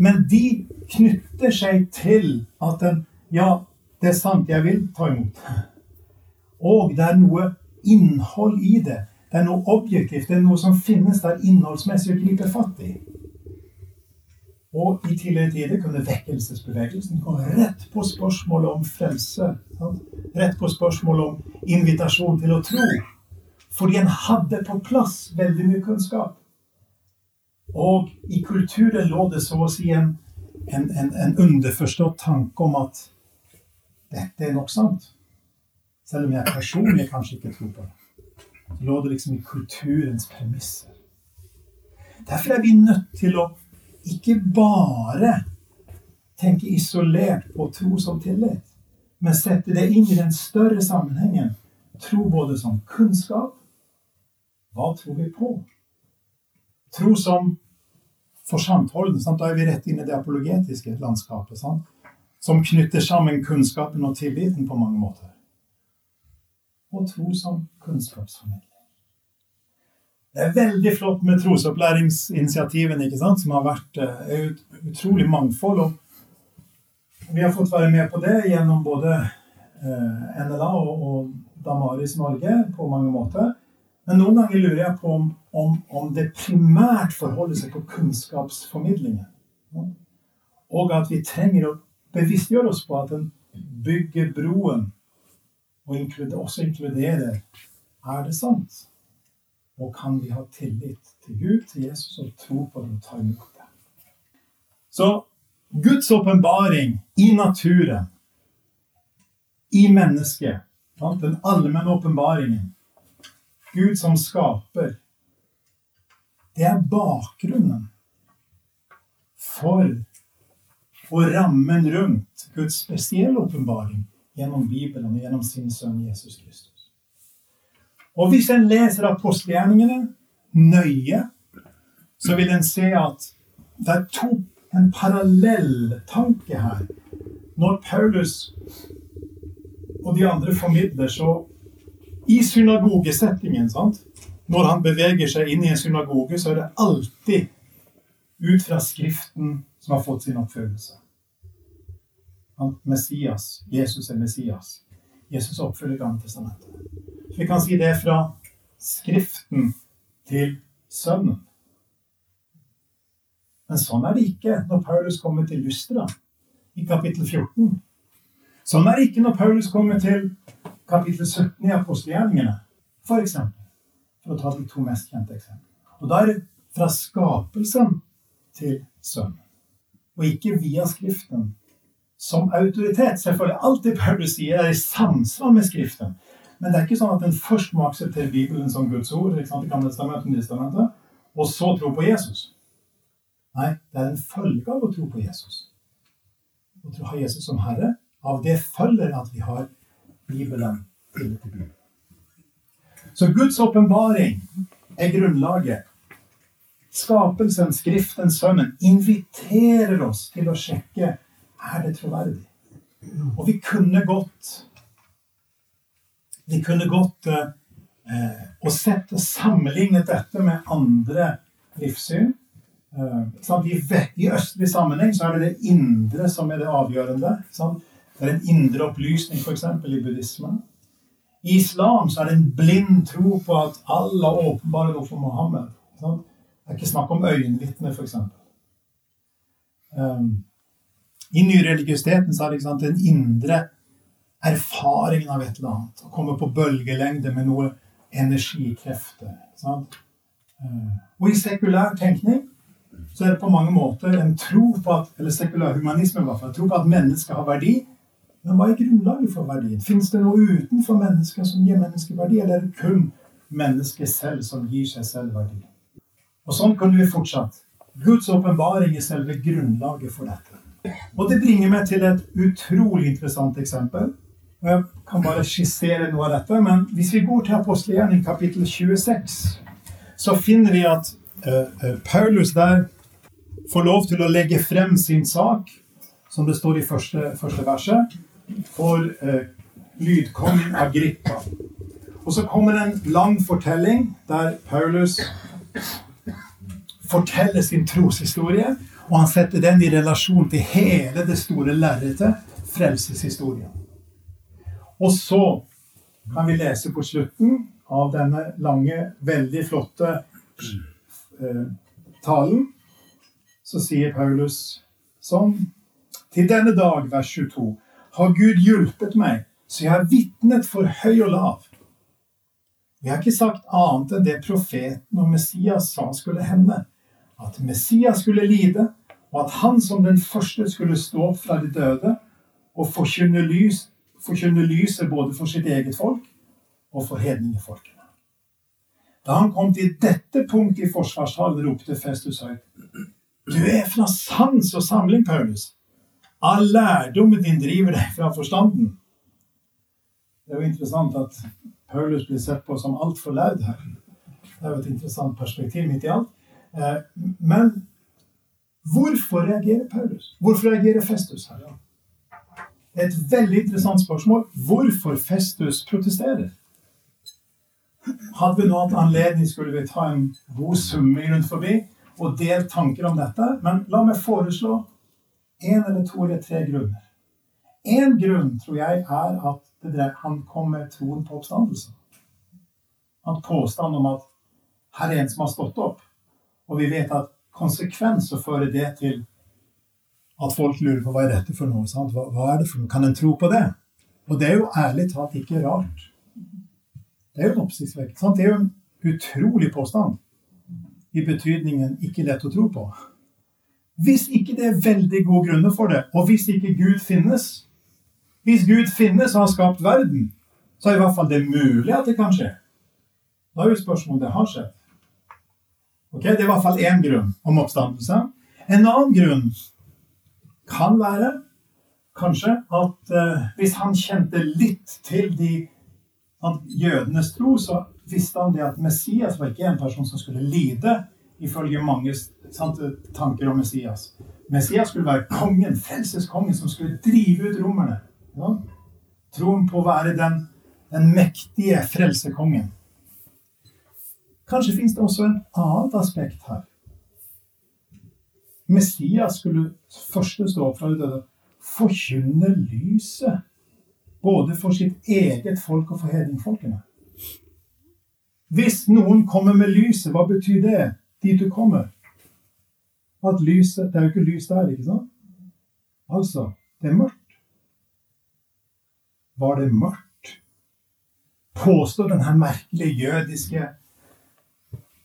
Men de knytter seg til at den, Ja, det er sant, jeg vil ta imot. Og det er noe innhold i det. Det er noe objektivt. Det er noe som finnes der innholdsmessig å gripe fatt i. Og i tidligere tider kunne vekkelsesbevegelsen gå rett på spørsmålet om frelse. Rett på spørsmålet om invitasjon til å tro. Fordi en hadde på plass veldig mye kunnskap. Og i kulturen lå det så å si en, en, en, en underforstått tanke om at dette er nok sant. Selv om jeg personlig kanskje ikke tror på det. Så lå det liksom i kulturens premisser. Derfor er vi nødt til å ikke bare tenke isolert på tro som tillit, men sette det inn i den større sammenhengen. Tro både som kunnskap Hva tror vi på? Tro som forsantholdende. Da er vi rett inn i det apologetiske landskapet. Sant? Som knytter sammen kunnskapen og tilliten på mange måter. Og tro som kunnskapsformidling. Det er veldig flott med trosopplæringsinitiativene som har vært ut, utrolig mangfold. Og vi har fått være med på det gjennom både eh, NLA og, og, Damaris Norge på mange måter. Men noen ganger lurer jeg på om, om, om det primært forholder seg på kunnskapsformidlingen. Og at vi trenger å bevisstgjøre oss på at den bygger broen, og også inkluderer Er det sant? Og kan vi ha tillit til Gud, til Jesus, og tro på det og ta imot det? Så Guds åpenbaring i naturen, i mennesket, den allmenne åpenbaringen, Gud som skaper, det er bakgrunnen for og rammen rundt Guds spesielle åpenbaring gjennom Bibelen og gjennom sin sønn Jesus Kristus. Og hvis en leser apostelgjerningene nøye, så vil en se at det er to, en parallell tanke her. Når Paulus og de andre formidler, så I synagogesettingen, sant? når han beveger seg inn i en synagoge, så er det alltid ut fra Skriften som har fått sin oppfyllelse. Messias, Jesus er Messias. Jesus oppfyller Gamle testamentet. Vi kan si det fra Skriften til Sønnen. Men sånn er det ikke når Paulus kommer til Lystra i kapittel 14. Sånn er det ikke når Paulus kommer til kapittel 17 i apostelgjerningene. For, for å ta de to mest kjente eksemplene. Og da er det fra skapelsen til Sønnen. Og ikke via Skriften. Som autoritet. Selvfølgelig alt det Paulus sier, er i samsvar med Skriften. Men det er ikke sånn at en først må akseptere Bibelen som Guds ord, og så tro på Jesus. Nei, det er en følge av å tro på Jesus. Å ha Jesus som Herre. Av det følger at vi har Bibelen til Bibelen. Så Guds åpenbaring er grunnlaget. Skapelsen, Skriften, Sønnen inviterer oss til å sjekke er det troverdig. Og vi kunne godt vi kunne godt eh, og sett og sammenlignet dette med andre livssyn. Eh, I, østlig sammenheng så er det det indre som er det avgjørende. Sant? Det er en indre opplysning, f.eks. i buddhismen. I islam så er det en blind tro på at Allah åpenbarer noe for Mohammed. Det er ikke snakk om øyenvitner, f.eks. Um, I nyreligiøsiteten så er det sant, en indre erfaringen av et eller annet. Å komme på bølgelengde med noe energikrefter. Sant? Eh, og i sekulær tenkning så er det på mange måter en tro på at eller sekulær humanisme i hvert fall, tro på at mennesket har verdi. Men hva er grunnlaget for verdien? Fins det noe utenfor mennesket som gir mennesket verdi, eller er det kun mennesket selv som gir seg selv verdi? Og sånn kan vi fortsatt. Guds åpenbaring er selve grunnlaget for dette. Og det bringer meg til et utrolig interessant eksempel. Jeg kan bare skissere noe av dette, men hvis vi går til apostelgjerning kapittel 26, så finner vi at uh, Paulus der får lov til å legge frem sin sak, som det står i første, første verset, for eh, lydkongen Agrippa. Og så kommer en lang fortelling der Paulus forteller sin troshistorie, og han setter den i relasjon til hele det store lerretet, frelseshistorien. Og så kan vi lese på slutten av denne lange, veldig flotte eh, talen, så sier Paulus sånn Til denne dag, vers 22, har Gud hjulpet meg, så jeg har vitnet for høy og lav. Vi har ikke sagt annet enn det profeten og Messias sa skulle hende. At Messias skulle lide, og at han som den første skulle stå opp fra de døde og forkynne, lys, forkynne lyset både for sitt eget folk og for hedningefolkene. Da han kom til dette punktet i forsvarstalen, ropte Festus høyt. Du er fra sans og samling, Paulus. All lærdommen din driver deg fra forstanden. Det er jo interessant at Paulus blir sett på som altfor laud her. Det er jo et interessant perspektiv midt i alt. Eh, men Hvorfor reagerer Paulus? Hvorfor reagerer Festus her? Ja? Et veldig interessant spørsmål. Hvorfor Festus protesterer? Hadde vi nå hatt anledning, skulle vi ta en god summe rundt forbi og delt tanker om dette. Men la meg foreslå én eller to eller tre grunner. Én grunn tror jeg er at drev, han kom med troen på oppstandelsen. Han påstand om at her er en som har stått opp. Og vi vet at konsekvenser fører det til at folk lurer på hva er dette for noe. Hva, hva, er det for noe? Kan en tro på det? Og det er jo ærlig talt ikke rart. Det er jo en oppsiktsvekkelse. Det er jo en utrolig påstand. I betydningen ikke lett å tro på. Hvis ikke det er veldig gode grunner for det, og hvis ikke Gud finnes Hvis Gud finnes og har skapt verden, så er i hvert fall det mulig at det kan skje. Da er jo spørsmålet om det har skjedd. Ok, Det er i hvert fall én grunn om oppstandelse. En annen grunn kan være kanskje at uh, hvis han kjente litt til de jødenes tro, så visste han det at Messias var ikke en person som skulle lide, ifølge mange sant, tanker om Messias. Messias skulle være kongen, frelseskongen, som skulle drive ut romerne. Ja? Troen på å være den, den mektige frelsekongen. Kanskje fins det også en annet aspekt her. Messias skulle først stå opp fra de døde, forkynne lyset. Både for sitt eget folk og for hedningfolkene. Hvis noen kommer med lyset, hva betyr det dit du kommer? At lyset Det er jo ikke lys der, ikke sant? Altså, det er mørkt. Var det mørkt? Påstår denne merkelige jødiske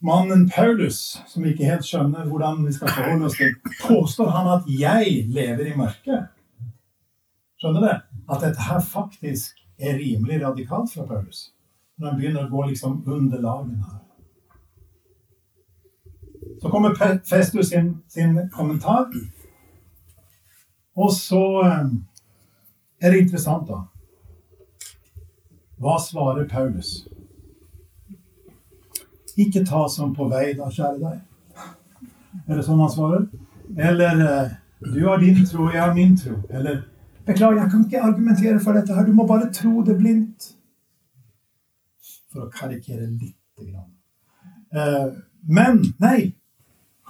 mannen Paulus, som ikke helt skjønner hvordan vi skal forholde oss til, påstår han at 'jeg lever i mørket'. Skjønner du? At dette her faktisk er rimelig radikalt fra Paulus. Når han begynner å gå liksom under lagene her. Så kommer Festus sin, sin kommentar. Og så eh, er det interessant, da. Hva svarer Paulus? Ikke ta som på vei, da, kjære deg. Er det sånn han svarer? Eller eh, du har din tro, jeg har min tro. Eller beklager, jeg kan ikke argumentere for dette her, du må bare tro det blindt. For å karikere lite grann. Eh, men nei,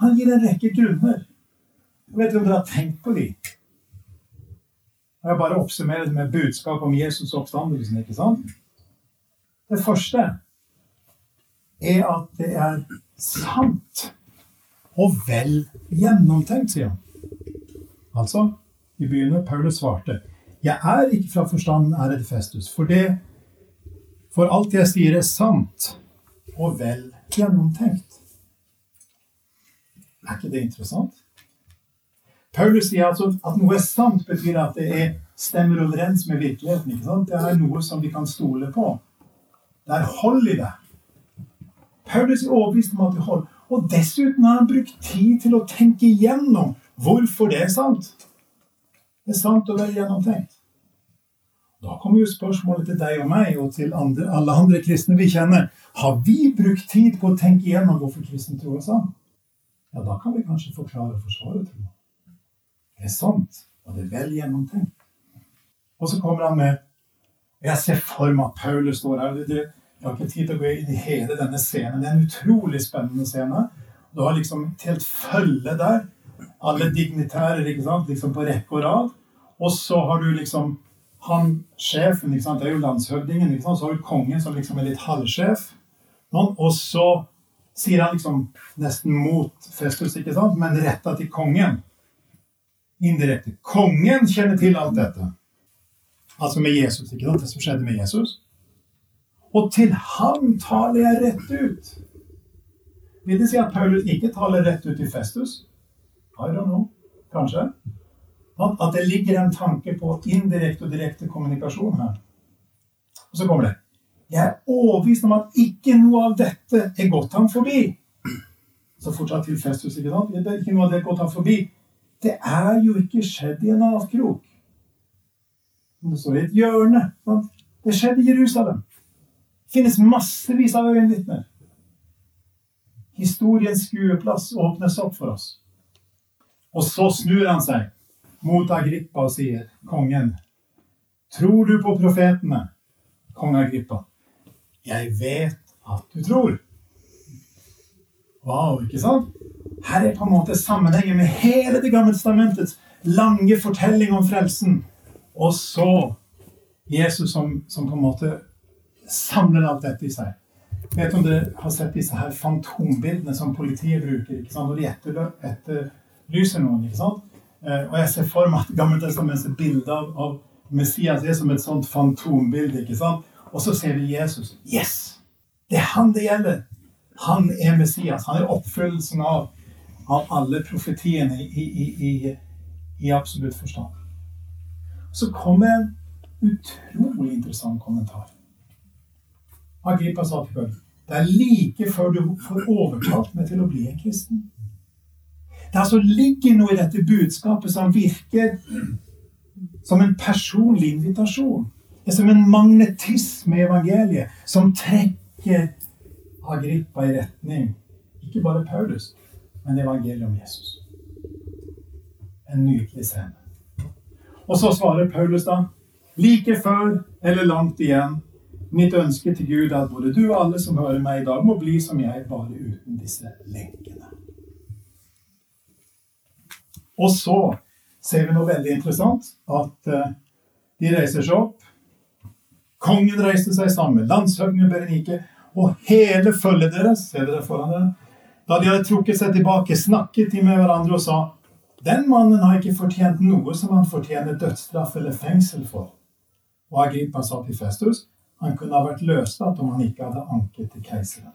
han gir en rekke. Jeg vet ikke om dere har tenkt på de. Jeg bare oppsummerer med budskap om Jesus oppstandelsen. ikke sant? Det første er at det er sant og vel gjennomtenkt, sier han. Altså, vi begynner, Paulus svarte, jeg er ikke fra forstanden, ærede Festus, for det For alt jeg sier, er sant og vel gjennomtenkt. Er ikke det interessant? Paulus sier altså at noe er sant, betyr at det er stemmer overens med virkeligheten. ikke sant? Det er noe som vi kan stole på. Det er hold i det. Paulus er overbevist om at det holder. Og dessuten har han brukt tid til å tenke igjennom hvorfor det er sant. Det er sant og vel gjennomtenkt. Da kommer jo spørsmålet til deg og meg og til andre, alle andre kristne vi kjenner. Har vi brukt tid på å tenke igjennom hvorfor kristen tro er sann? Ja, da kan vi kanskje forklare og forsvare troa. Det er sant, og det er vel gjennomtenkt. Og så kommer han med Jeg ser for meg at Paulus står her. Jeg har ikke tid til å gå inn i hele denne scenen. Det er en utrolig spennende scene. Du har liksom et helt følge der. Alle dignitærer ikke sant? Liksom på rekke og rad. Og så har du liksom han sjefen, ikke sant? det er jo landshøvdingen. Ikke sant? Så har du kongen som liksom er litt halvsjef. Og så sier han liksom nesten mot Festus, ikke sant? men retta til kongen. Indirekte. Kongen kjenner til alt dette. Altså med Jesus, ikke sant? det som skjedde med Jesus. Og til ham taler jeg rett ut. Vil det si at Paulus ikke taler rett ut til Festus? I don't know. Kanskje. At det ligger en tanke på indirekte og direkte kommunikasjon her. Og så kommer det. Jeg er overbevist om at ikke noe av dette er gått ham forbi. Så fortsatt til Festus, ikke sant? Det er ikke noe av det gått ham forbi. Det er jo ikke skjedd i en avkrok. Det står i et hjørne. Sant? Det skjedde i Jerusalem. Det finnes massevis av øyenvitner. Historiens skueplass åpnes opp for oss. Og så snur han seg mot Agrippa og sier, kongen, tror du på profetene? Kong Agrippa. Jeg vet at du tror. Wow, ikke sant? Her er på en måte sammenhengen med hele Det gamle testamentets lange fortelling om frelsen. Og så Jesus som, som, på en måte samler alt dette i seg. Vet du om dere har sett disse her fantombildene som politiet bruker ikke sant? når de etterlyser noen. ikke sant? Eh, og jeg ser for meg at Gammeltestamentets bilde av, av, Messias er som et sånt fantombilde. ikke sant? Og så ser vi Jesus. Yes! Det er han det gjelder. Han er Messias. Han er oppfyllelsen av, av alle profetiene i, i, i, i absolutt forstand. Så kommer en utrolig interessant kommentar. Agrippa sa til Bøll det er like før du får overtalt meg til å bli en kristen. Det altså ligger noe i dette budskapet som virker som en personlig invitasjon. Det er som en magnetisme i evangeliet som trekker Agrippa i retning ikke bare Paulus, men evangeliet om Jesus. En nydelig scene. Og så svarer Paulus da like før eller langt igjen Mitt ønske til Gud er at både du og alle som hører meg i dag, må bli som jeg, bare uten disse lenkene. Og så ser vi noe veldig interessant. At uh, de reiser seg opp. Kongen reiste seg sammen, landshøvdingen Berenike og hele følget deres ser dere foran dere, Da de hadde trukket seg tilbake, snakket de med hverandre og sa den mannen har ikke fortjent noe som han fortjener dødsstraff eller fengsel for. Og Agrippa sa til Festus han kunne ha vært løslatt om han ikke hadde anket til keiseren.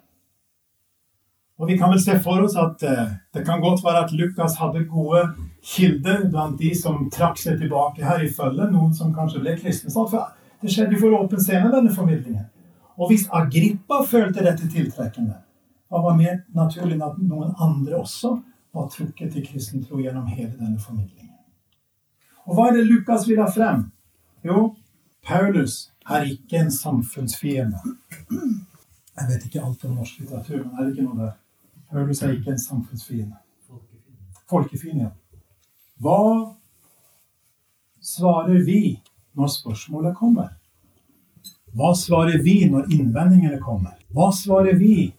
Og Vi kan vel se for oss at eh, det kan godt være at Lukas hadde gode kilder blant de som trakk seg tilbake her i følget, noen som kanskje ble kristne. For det skjedde for åpen scene, denne formidlingen. Og hvis Agrippa følte dette tiltrekkende, hva var mer naturlig enn at noen andre også var trukket til kristen tro gjennom hele denne formidlingen? Og hva er det Lukas vil ha frem? Jo, Paulus er ikke en samfunnsfiende. Jeg vet ikke alt om norsk litteratur, men er det ikke noe der? Paulus er ikke en samfunnsfiende. Folkefiende. Hva svarer vi når spørsmålet kommer? Hva svarer vi når innvendingene kommer? Hva svarer vi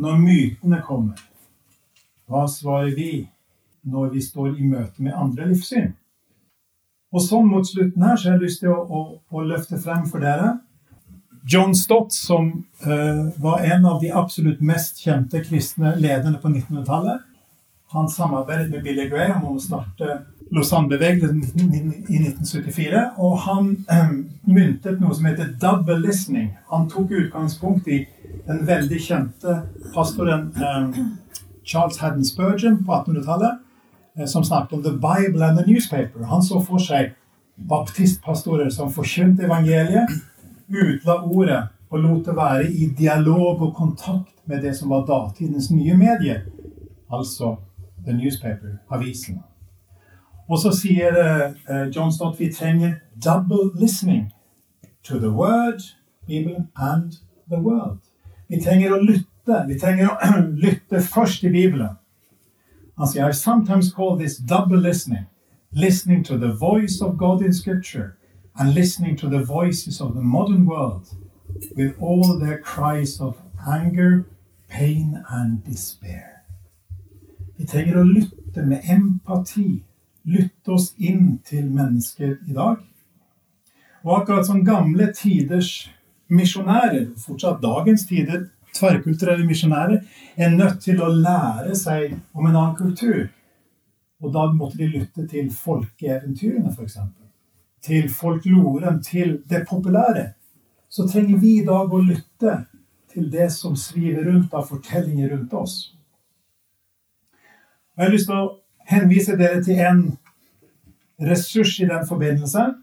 når mytene kommer? Hva svarer vi når vi står i møte med andre livssyn? Og sånn mot slutten her så har jeg lyst til å, å, å løfte frem for dere John Stott, som uh, var en av de absolutt mest kjente kristne lederne på 1900-tallet, han samarbeidet med Billy Graham om å starte Lausanne-bevegelsen i 1974. Og han eh, myntet noe som heter 'double listening'. Han tok utgangspunkt i den veldig kjente pastoren eh, Charles Haddon Spurgeon på 1800-tallet, eh, som snakket om 'the Bible and the newspaper'. Han så for seg baptistpastorer som forkynte evangeliet, utla ordet og lot det være i dialog og kontakt med det som var datidens nye medier, altså the newspaper, avisen. Og så sier uh, John Stott trenger double listening to the word, Bibelen, and the world. Vi trenger å lytte. Vi trenger å lytte først til Bibelen. Han sier I sometimes call this double listening. Listening to the voice of God in Scripture and listening to the voices of the modern world with all their cries of anger, pain and despair. Vi trenger å lytte med empati, lytte oss inn til mennesker i dag. Og akkurat som gamle tiders misjonærer, fortsatt dagens tider, tverrkulturelle misjonærer, er nødt til å lære seg om en annen kultur. Og da måtte de lytte til folkeeventyrene, f.eks. Til folkloren, til det populære. Så trenger vi i dag å lytte til det som sviver rundt av fortellinger rundt oss. Jeg har lyst til å henvise dere til en ressurs i den forbindelse,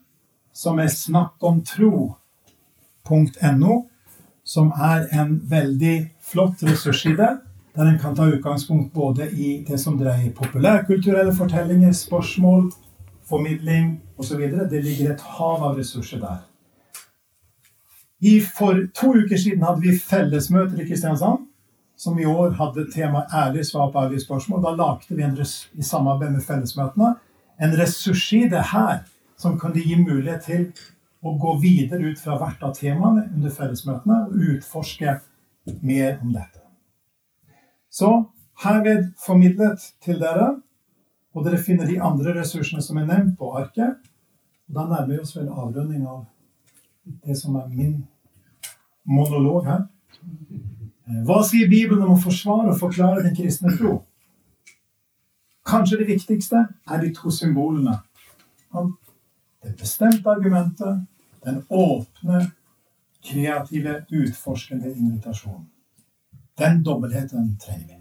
som er snakkomtro.no, som er en veldig flott ressursside, der en kan ta utgangspunkt både i det som dreier populærkulturelle fortellinger, spørsmål, formidling osv. Det ligger et hav av ressurser der. I for to uker siden hadde vi fellesmøter i Kristiansand, som i år hadde temaet 'ærlig svar på ærlige spørsmål'. Da lagde vi en i samarbeid med fellesmøtene en ressursside her som kunne gi mulighet til å gå videre ut fra hvert av temaene under fellesmøtene og utforske mer om dette. Så herved formidlet til dere, og dere finner de andre ressursene som er nevnt på arket. Og da nærmer vi oss vel avrunding av det som er min monolog her. Hva sier Bibelen om å forsvare og forklare den kristne tro? Kanskje det viktigste er de to symbolene det bestemte argumentet, den åpne, kreative, utforskende invitasjonen. Den dobbeltheten trenger vi.